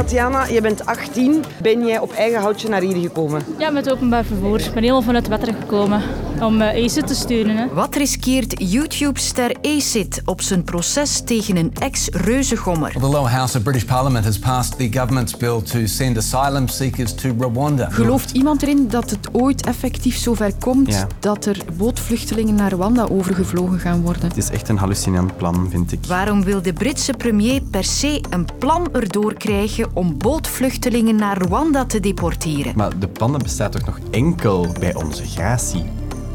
Tatjana, je bent 18. Ben jij op eigen houtje naar hier gekomen? Ja, met openbaar vervoer. Ik ben helemaal vanuit Wetter gekomen om uh, ACID te steunen. Hè. Wat riskeert YouTube-ster ACID op zijn proces tegen een ex-reuzegommer? Well, the lower house of British Parliament has passed the government's bill to send asylum seekers to Rwanda. Gelooft iemand erin dat het ooit effectief zover komt Ja. dat er bootvluchtelingen naar Rwanda overgevlogen gaan worden? Het is echt een hallucinant plan, vind ik. Waarom wil de Britse premier per se een plan erdoor krijgen om bootvluchtelingen naar Rwanda te deporteren? Maar de plannen bestaat toch nog enkel bij onze gratie?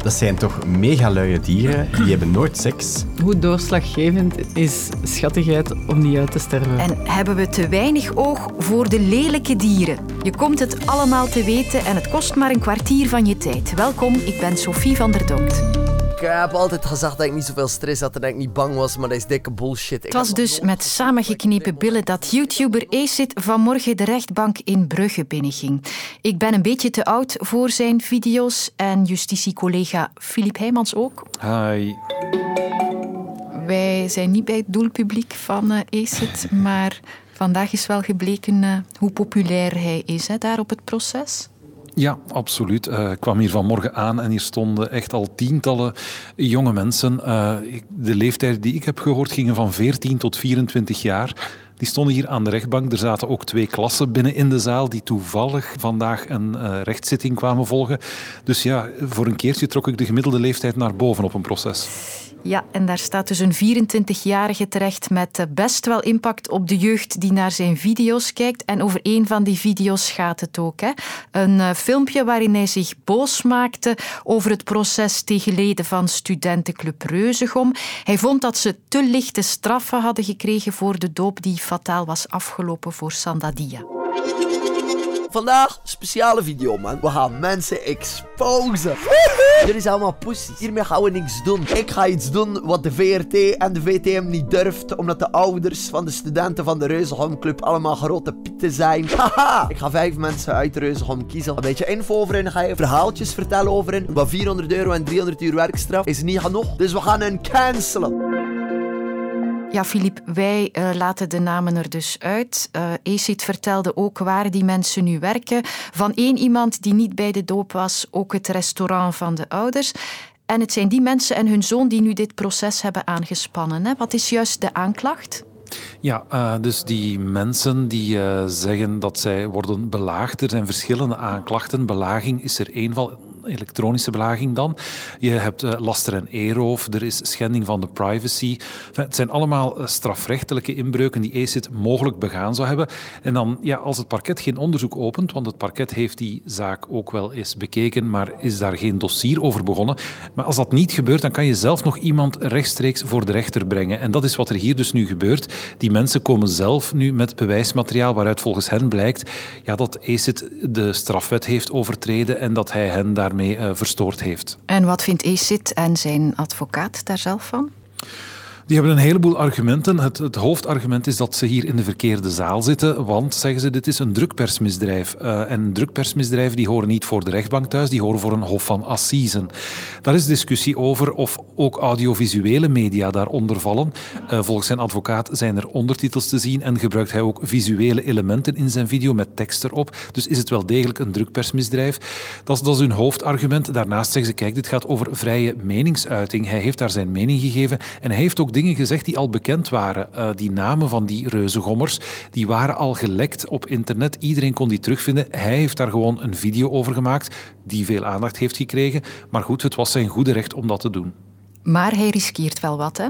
Dat zijn toch mega luie dieren, die hebben nooit seks. Hoe doorslaggevend is schattigheid om niet uit te sterven? En hebben we te weinig oog voor de lelijke dieren? Je komt het allemaal te weten en het kost maar een kwartier van je tijd. Welkom, ik ben Sophie van der Donkt. Ik heb altijd gezegd dat ik niet zoveel stress had en dat ik niet bang was, maar dat is dikke bullshit. Ik Het was dus met samengeknepen billen dat YouTuber Acid vanmorgen de rechtbank in Brugge binnenging. Ik ben een beetje te oud voor zijn video's en justitiecollega Filip Heijmans ook. Hi. Wij zijn niet bij het doelpubliek van ACID, maar vandaag is wel gebleken eh, hoe populair hij is hè, daar op het proces. Ja, absoluut. Eh, ik kwam hier vanmorgen aan en hier stonden echt al tientallen jonge mensen. Eh, de leeftijd die ik heb gehoord gingen van 14 tot 24 jaar. Die stonden hier aan de rechtbank. Er zaten ook twee klassen binnen in de zaal die toevallig vandaag een eh, rechtszitting kwamen volgen. Dus ja, voor een keertje trok ik de gemiddelde leeftijd naar boven op een proces. Ja, en daar staat dus een 24-jarige terecht met eh, best wel impact op de jeugd die naar zijn video's kijkt. En over een van die video's gaat het ook. Hè. Een eh, filmpje waarin hij zich boos maakte over het proces tegen leden van studentenclub Reuzegom. Hij vond dat ze te lichte straffen hadden gekregen voor de doop die fataal was afgelopen voor Sandadia. Vandaag speciale video, man. We gaan mensen exposen. Jullie zijn allemaal pussies. Hiermee gaan we niks doen. Ik ga iets doen wat de VRT en de VTM niet durft, omdat de ouders van de studenten van de Reuzegom Club allemaal grote pieten zijn. Haha! Ik ga vijf mensen uit Reuzegom kiezen. Een beetje info over hen. ga je verhaaltjes vertellen over hen. Maar 400 euro en 300 uur werkstraf is niet genoeg. Dus we gaan hen cancelen. Ja, Filip, wij eh, laten de namen er dus uit. Acid vertelde ook waar die mensen nu werken. Van één iemand die niet bij de doop was, ook het restaurant van de ouders. En het zijn die mensen en hun zoon die nu dit proces hebben aangespannen. Hè? Wat is juist de aanklacht? Ja, eh, dus die mensen die zeggen dat zij worden belaagd. Er zijn verschillende aanklachten. Belaging is er één van. Elektronische belaging dan. Je hebt eh, laster en eeroof. Er is schending van de privacy. Het zijn allemaal eh, strafrechtelijke inbreuken die ACID mogelijk begaan zou hebben. En dan, ja, als het parket geen onderzoek opent, want het parket heeft die zaak ook wel eens bekeken, maar is daar geen dossier over begonnen. Maar als dat niet gebeurt, dan kan je zelf nog iemand rechtstreeks voor de rechter brengen. En dat is wat er hier dus nu gebeurt. Die mensen komen zelf nu met bewijsmateriaal waaruit volgens hen blijkt ja, dat ACID de strafwet heeft overtreden en dat hij hen daarmee eh, verstoord heeft. En wat vindt Acid en zijn advocaat daar zelf van? Die hebben een heleboel argumenten. Het, het hoofdargument is dat ze hier in de verkeerde zaal zitten, want, zeggen ze, dit is een drukpersmisdrijf. Eh, en drukpersmisdrijven die horen niet voor de rechtbank thuis, die horen voor een hof van assisen. Daar is discussie over of ook audiovisuele media daaronder vallen. Eh, volgens zijn advocaat zijn er ondertitels te zien en gebruikt hij ook visuele elementen in zijn video met tekst erop. Dus is het wel degelijk een drukpersmisdrijf. Dat is, dat is hun hoofdargument. Daarnaast zeggen ze, kijk, dit gaat over vrije meningsuiting. Hij heeft daar zijn mening gegeven en hij heeft ook dingen gezegd die al bekend waren. Eh, die namen van die reuzengommers, die waren al gelekt op internet. Iedereen kon die terugvinden. Hij heeft daar gewoon een video over gemaakt die veel aandacht heeft gekregen. Maar goed, het was zijn goede recht om dat te doen. Maar hij riskeert wel wat, hè?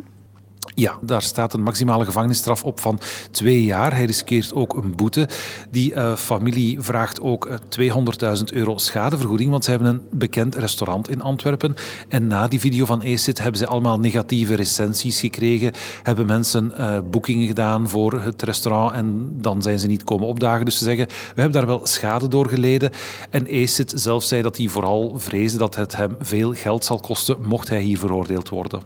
Ja, daar staat een maximale gevangenisstraf op van twee jaar. Hij riskeert ook een boete. Die eh, familie vraagt ook eh, 200.000 euro schadevergoeding, want ze hebben een bekend restaurant in Antwerpen. En na die video van ACID hebben ze allemaal negatieve recensies gekregen, hebben mensen eh, boekingen gedaan voor het restaurant en dan zijn ze niet komen opdagen. Dus ze zeggen, we hebben daar wel schade door geleden. En ACID zelf zei dat hij vooral vreesde dat het hem veel geld zal kosten, mocht hij hier veroordeeld worden.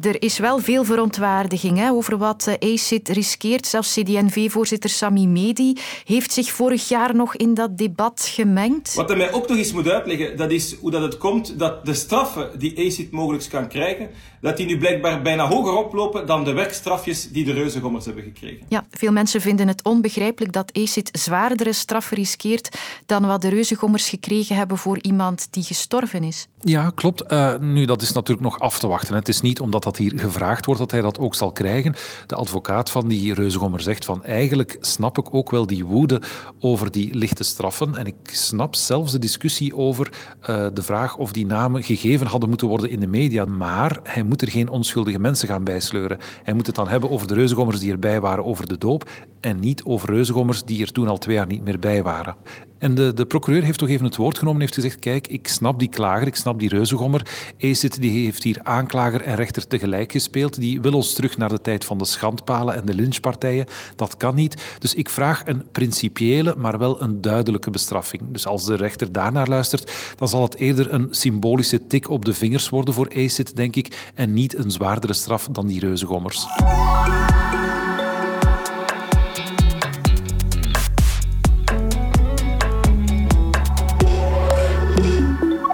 Er is wel veel verontwaardiging hè, over wat eh, ACID riskeert. Zelfs CD&V-voorzitter Sami Medi heeft zich vorig jaar nog in dat debat gemengd. Wat hij mij ook nog eens moet uitleggen, dat is hoe dat het komt dat de straffen die ACID mogelijk kan krijgen, dat die nu blijkbaar bijna hoger oplopen dan de werkstrafjes die de reuzengommers hebben gekregen. Ja, veel mensen vinden het onbegrijpelijk dat ECIT zwaardere straffen riskeert dan wat de reuzengommers gekregen hebben voor iemand die gestorven is. Ja, klopt. Uh, nu, dat is natuurlijk nog af te wachten. Het is niet omdat dat hier gevraagd wordt dat hij dat ook zal krijgen. De advocaat van die reuzengommer zegt van eigenlijk snap ik ook wel die woede over die lichte straffen en ik snap zelfs de discussie over uh, de vraag of die namen gegeven hadden moeten worden in de media. Maar hij moet er geen onschuldige mensen gaan bijsleuren. Hij moet het dan hebben over de reuzengommers die erbij waren over de doop en niet over reuzengommers die er toen al twee jaar niet meer bij waren. En de, de procureur heeft toch even het woord genomen en heeft gezegd kijk, ik snap die klager, ik snap die reuzengommer. ECIT die heeft hier aanklager en rechter tegelijk gespeeld. Die wil ons terug naar de tijd van de schandpalen en de lynchpartijen. Dat kan niet. Dus ik vraag een principiële, maar wel een duidelijke bestraffing. Dus als de rechter daarnaar luistert, dan zal het eerder een symbolische tik op de vingers worden voor ECIT, denk ik, en niet een zwaardere straf dan die reuzengommers.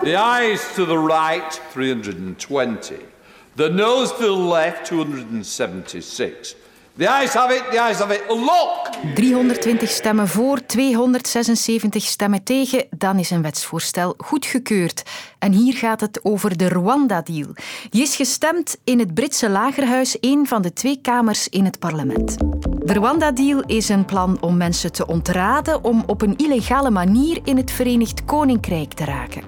The eyes to the right, 320. The nose to the left, 276. The eyes have it, the eyes have it. Look! 320 stemmen voor, 276 stemmen tegen. Dan is een wetsvoorstel goedgekeurd. En hier gaat het over de Rwanda-deal. Die is gestemd in het Britse lagerhuis, een van de twee kamers in het parlement. De Rwanda-deal is een plan om mensen te ontraden om op een illegale manier in het Verenigd Koninkrijk te raken.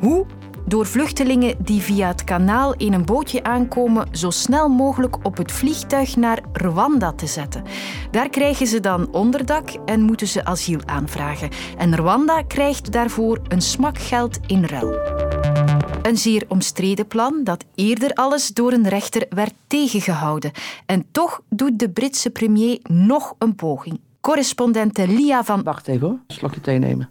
Hoe? Door vluchtelingen die via het kanaal in een bootje aankomen, zo snel mogelijk op het vliegtuig naar Rwanda te zetten. Daar krijgen ze dan onderdak en moeten ze asiel aanvragen. En Rwanda krijgt daarvoor een smak geld in ruil. Een zeer omstreden plan dat eerder alles door een rechter werd tegengehouden. En toch doet de Britse premier nog een poging. Correspondente Lia van... Wacht even hoor, slokje thee nemen.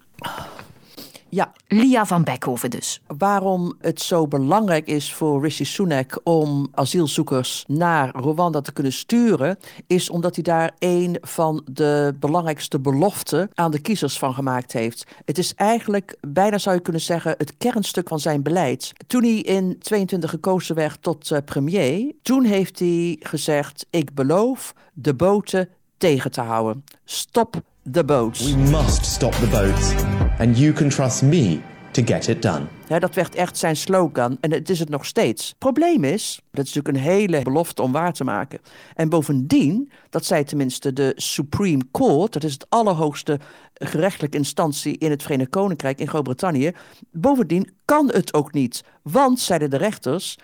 Ja. Lia van Beckhoven dus. Waarom het zo belangrijk is voor Rishi Sunak om asielzoekers naar Rwanda te kunnen sturen, is omdat hij daar een van de belangrijkste beloften aan de kiezers van gemaakt heeft. Het is eigenlijk, bijna zou je kunnen zeggen, het kernstuk van zijn beleid. Toen hij in 22 gekozen werd tot uh, premier, toen heeft hij gezegd: Ik beloof de boten tegen te houden. Stop the boats. We must stop the boats. And you can trust me to get it done. Ja, dat werd echt zijn slogan en het is het nog steeds. Probleem is, dat is natuurlijk een hele belofte om waar te maken. En bovendien, dat zei tenminste de Supreme Court, dat is het allerhoogste gerechtelijke instantie in het Verenigd Koninkrijk in Groot-Brittannië. Bovendien kan het ook niet, want, zeiden de rechters,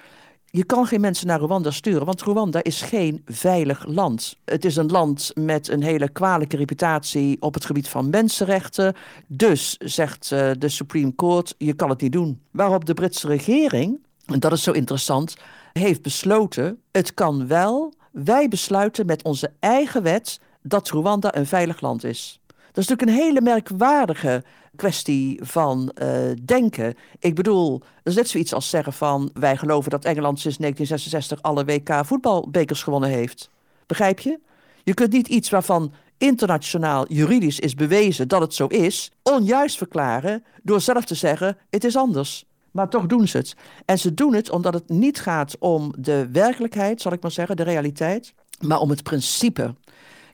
je kan geen mensen naar Rwanda sturen, want Rwanda is geen veilig land. Het is een land met een hele kwalijke reputatie op het gebied van mensenrechten. Dus, zegt uh, de Supreme Court, je kan het niet doen. Waarop de Britse regering, en dat is zo interessant, heeft besloten, het kan wel, wij besluiten met onze eigen wet dat Rwanda een veilig land is. Dat is natuurlijk een hele merkwaardige kwestie van uh, denken. Ik bedoel, dat is net zoiets als zeggen van... wij geloven dat Engeland sinds 1966 alle WK voetbalbekers gewonnen heeft. Begrijp je? Je kunt niet iets waarvan internationaal juridisch is bewezen dat het zo is... onjuist verklaren door zelf te zeggen, het is anders. Maar toch doen ze het. En ze doen het omdat het niet gaat om de werkelijkheid, zal ik maar zeggen, de realiteit... maar om het principe.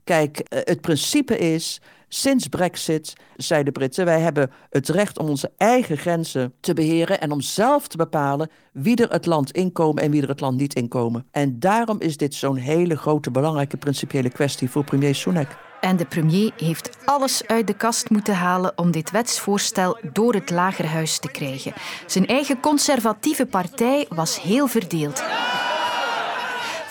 Kijk, eh, het principe is Sinds Brexit, zeiden de Britten, wij hebben het recht om onze eigen grenzen te beheren en om zelf te bepalen wie er het land inkomen en wie er het land niet inkomen. En daarom is dit zo'n hele grote, belangrijke principiële kwestie voor premier Sunak. En de premier heeft alles uit de kast moeten halen om dit wetsvoorstel door het lagerhuis te krijgen. Zijn eigen conservatieve partij was heel verdeeld.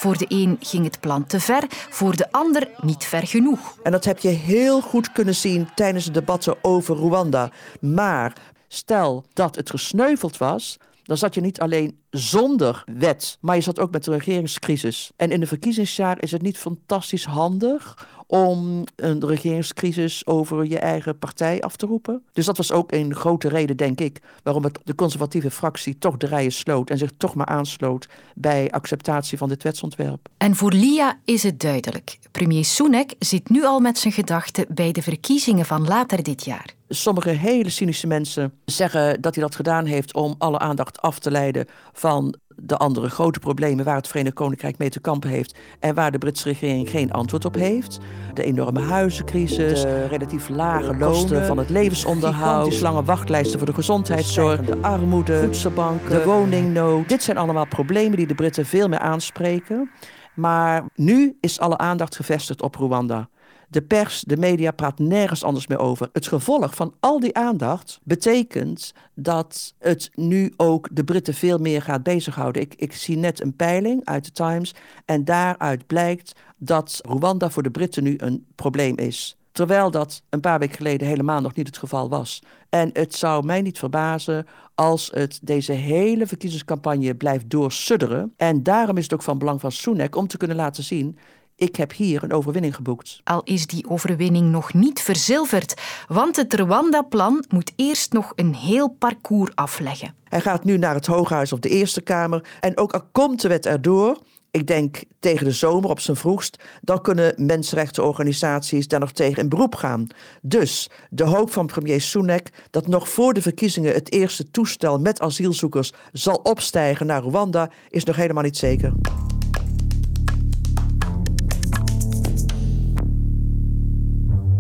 Voor de een ging het plan te ver, voor de ander niet ver genoeg. En dat heb je heel goed kunnen zien tijdens de debatten over Rwanda. Maar stel dat het gesneuveld was, dan zat je niet alleen zonder wet, maar je zat ook met een regeringscrisis. En in een verkiezingsjaar is het niet fantastisch handig om een regeringscrisis over je eigen partij af te roepen. Dus dat was ook een grote reden, denk ik, waarom het de conservatieve fractie toch de rijen sloot en zich toch maar aansloot bij acceptatie van dit wetsontwerp. En voor Lia is het duidelijk. Premier Sunak zit nu al met zijn gedachten bij de verkiezingen van later dit jaar. Sommige hele cynische mensen zeggen dat hij dat gedaan heeft om alle aandacht af te leiden van de andere grote problemen waar het Verenigd Koninkrijk mee te kampen heeft en waar de Britse regering geen antwoord op heeft. De enorme huizencrisis, de relatief lage kosten van het levensonderhoud, lange wachtlijsten voor de gezondheidszorg, de armoede, voedselbanken, de woningnood. Dit zijn allemaal problemen die de Britten veel meer aanspreken. Maar nu is alle aandacht gevestigd op Rwanda. De pers, de media praat nergens anders meer over. Het gevolg van al die aandacht betekent dat het nu ook de Britten veel meer gaat bezighouden. Ik, ik zie net een peiling uit de Times en daaruit blijkt dat Rwanda voor de Britten nu een probleem is. Terwijl dat een paar weken geleden helemaal nog niet het geval was. En het zou mij niet verbazen als het deze hele verkiezingscampagne blijft doorsudderen. En daarom is het ook van belang van Sunak om te kunnen laten zien ik heb hier een overwinning geboekt. Al is die overwinning nog niet verzilverd, want het Rwanda-plan moet eerst nog een heel parcours afleggen. Hij gaat nu naar het Hooghuis of de Eerste Kamer en ook al komt de wet erdoor, ik denk tegen de zomer op zijn vroegst, dan kunnen mensenrechtenorganisaties daar nog tegen in beroep gaan. Dus de hoop van premier Sunak dat nog voor de verkiezingen het eerste toestel met asielzoekers zal opstijgen naar Rwanda is nog helemaal niet zeker.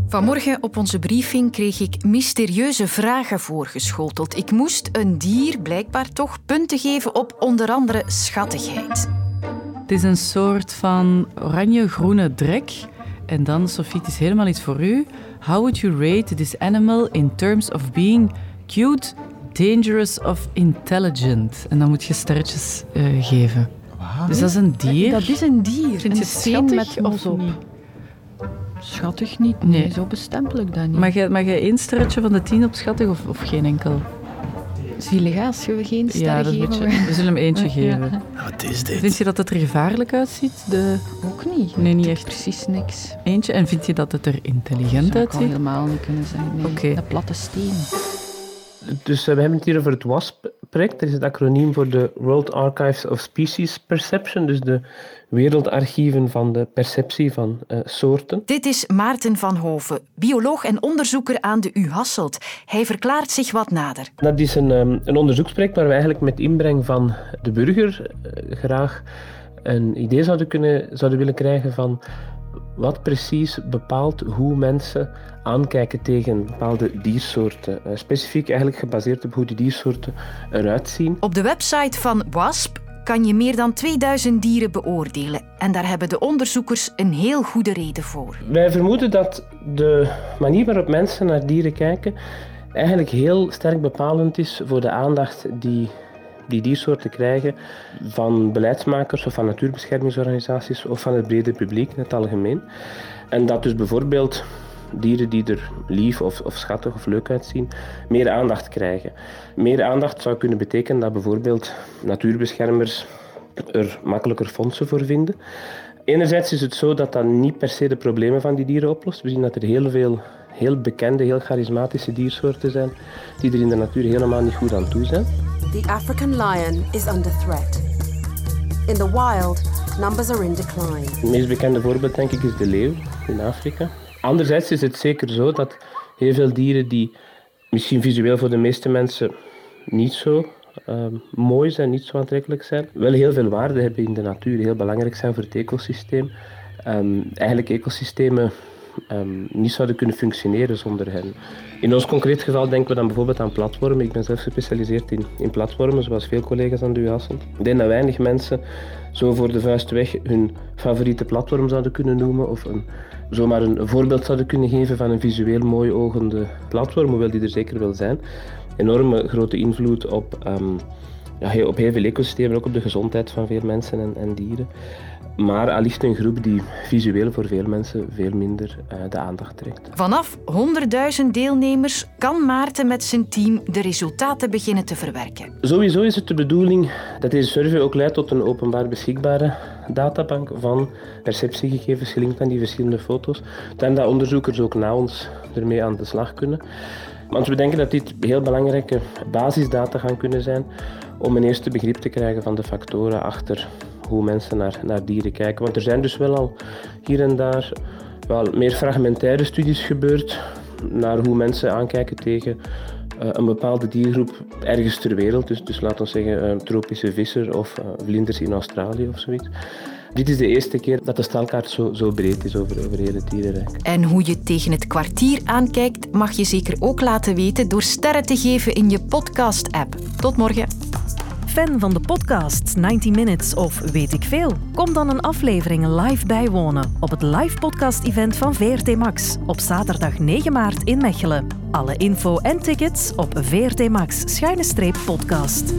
Vanmorgen op onze briefing kreeg ik mysterieuze vragen voorgeschoteld. Ik moest een dier blijkbaar toch punten geven op onder andere schattigheid. Het is een soort van oranje-groene drek. En dan, Sophie, het is helemaal iets voor u. How would you rate this animal in terms of being cute, dangerous of intelligent? En dan moet je sterretjes uh, geven. Wow. Dus dat is een dier. Dat is een dier. Vind je een steen met of op? Schattig niet. Nee, nee. zo bestempel ik dat niet. Mag je, mag je één sterretje van de tien op schattig of, of geen enkel? Zielig als je geen ster ja, geven. we zullen hem eentje geven. Ja. Wat is dit? Vind je dat het er gevaarlijk uitziet? De... Ook niet. Nee, niet echt. Precies niks. Eentje. En vind je dat het er intelligent dat uitziet? Dat helemaal niet kunnen zeggen. Nee. Okay. De platte steen. Dus uh, we hebben het hier over het WASP-project. Dat is het acroniem voor de World Archives of Species Perception, dus de wereldarchieven van de perceptie van uh, soorten. Dit is Maarten van Hoven, bioloog en onderzoeker aan de U Hasselt. Hij verklaart zich wat nader. Dat is een, um, een onderzoeksproject waar we eigenlijk met inbreng van de burger uh, graag een idee zouden, kunnen, zouden willen krijgen van wat precies bepaalt hoe mensen aankijken tegen bepaalde diersoorten. Uh, specifiek eigenlijk gebaseerd op hoe die diersoorten eruit zien. Op de website van WASP kan je meer dan 2000 dieren beoordelen. En daar hebben de onderzoekers een heel goede reden voor. Wij vermoeden dat de manier waarop mensen naar dieren kijken eigenlijk heel sterk bepalend is voor de aandacht die die diersoorten krijgen van beleidsmakers of van natuurbeschermingsorganisaties of van het brede publiek in het algemeen. En dat dus bijvoorbeeld dieren die er lief of, of schattig of leuk uitzien, meer aandacht krijgen. Meer aandacht zou kunnen betekenen dat bijvoorbeeld natuurbeschermers er makkelijker fondsen voor vinden. Enerzijds is het zo dat dat niet per se de problemen van die dieren oplost. We zien dat er heel veel heel bekende, heel charismatische diersoorten zijn die er in de natuur helemaal niet goed aan toe zijn. The African lion is under threat. In the wild, numbers are in decline. Het meest bekende voorbeeld denk ik is de leeuw in Afrika. Anderzijds is het zeker zo dat heel veel dieren die misschien visueel voor de meeste mensen niet zo uh, mooi zijn, niet zo aantrekkelijk zijn, wel heel veel waarde hebben in de natuur, heel belangrijk zijn voor het ecosysteem. Um, eigenlijk ecosystemen um, niet zouden kunnen functioneren zonder hen. In ons concreet geval denken we dan bijvoorbeeld aan platformen. Ik ben zelf gespecialiseerd in, in platformen, zoals veel collega's aan de UA Ik denk dat weinig mensen zo voor de vuist weg hun favoriete platform zouden kunnen noemen of een, zomaar een voorbeeld zouden kunnen geven van een visueel mooi ogende platform, hoewel die er zeker wel zijn. Enorme grote invloed op, um, ja, op heel veel ecosystemen, ook op de gezondheid van veel mensen en, en dieren. Maar allicht een groep die visueel voor veel mensen veel minder uh, de aandacht trekt. Vanaf 100.000 deelnemers kan Maarten met zijn team de resultaten beginnen te verwerken. Sowieso is het de bedoeling dat deze survey ook leidt tot een openbaar beschikbare databank van perceptiegegevens gelinkt aan die verschillende foto's. Dan dat onderzoekers ook na ons ermee aan de slag kunnen. Want we denken dat dit heel belangrijke basisdata gaan kunnen zijn om een eerste begrip te krijgen van de factoren achter hoe mensen naar, naar dieren kijken. Want er zijn dus wel al hier en daar wel meer fragmentaire studies gebeurd naar hoe mensen aankijken tegen eh, een bepaalde diergroep ergens ter wereld. Dus, dus laten we zeggen een tropische visser of vlinders in Australië of zoiets. Dit is de eerste keer dat de stalkaart zo, zo breed is over, over heel het dierenrijk. En hoe je tegen het kwartier aankijkt, mag je zeker ook laten weten door sterren te geven in je podcast-app. Tot morgen. Fan van de podcast 90 Minutes of weet ik veel? Kom dan een aflevering live bijwonen op het live podcast-event van VRT Max op zaterdag 9 maart in Mechelen. Alle info en tickets op VRT Max-podcast.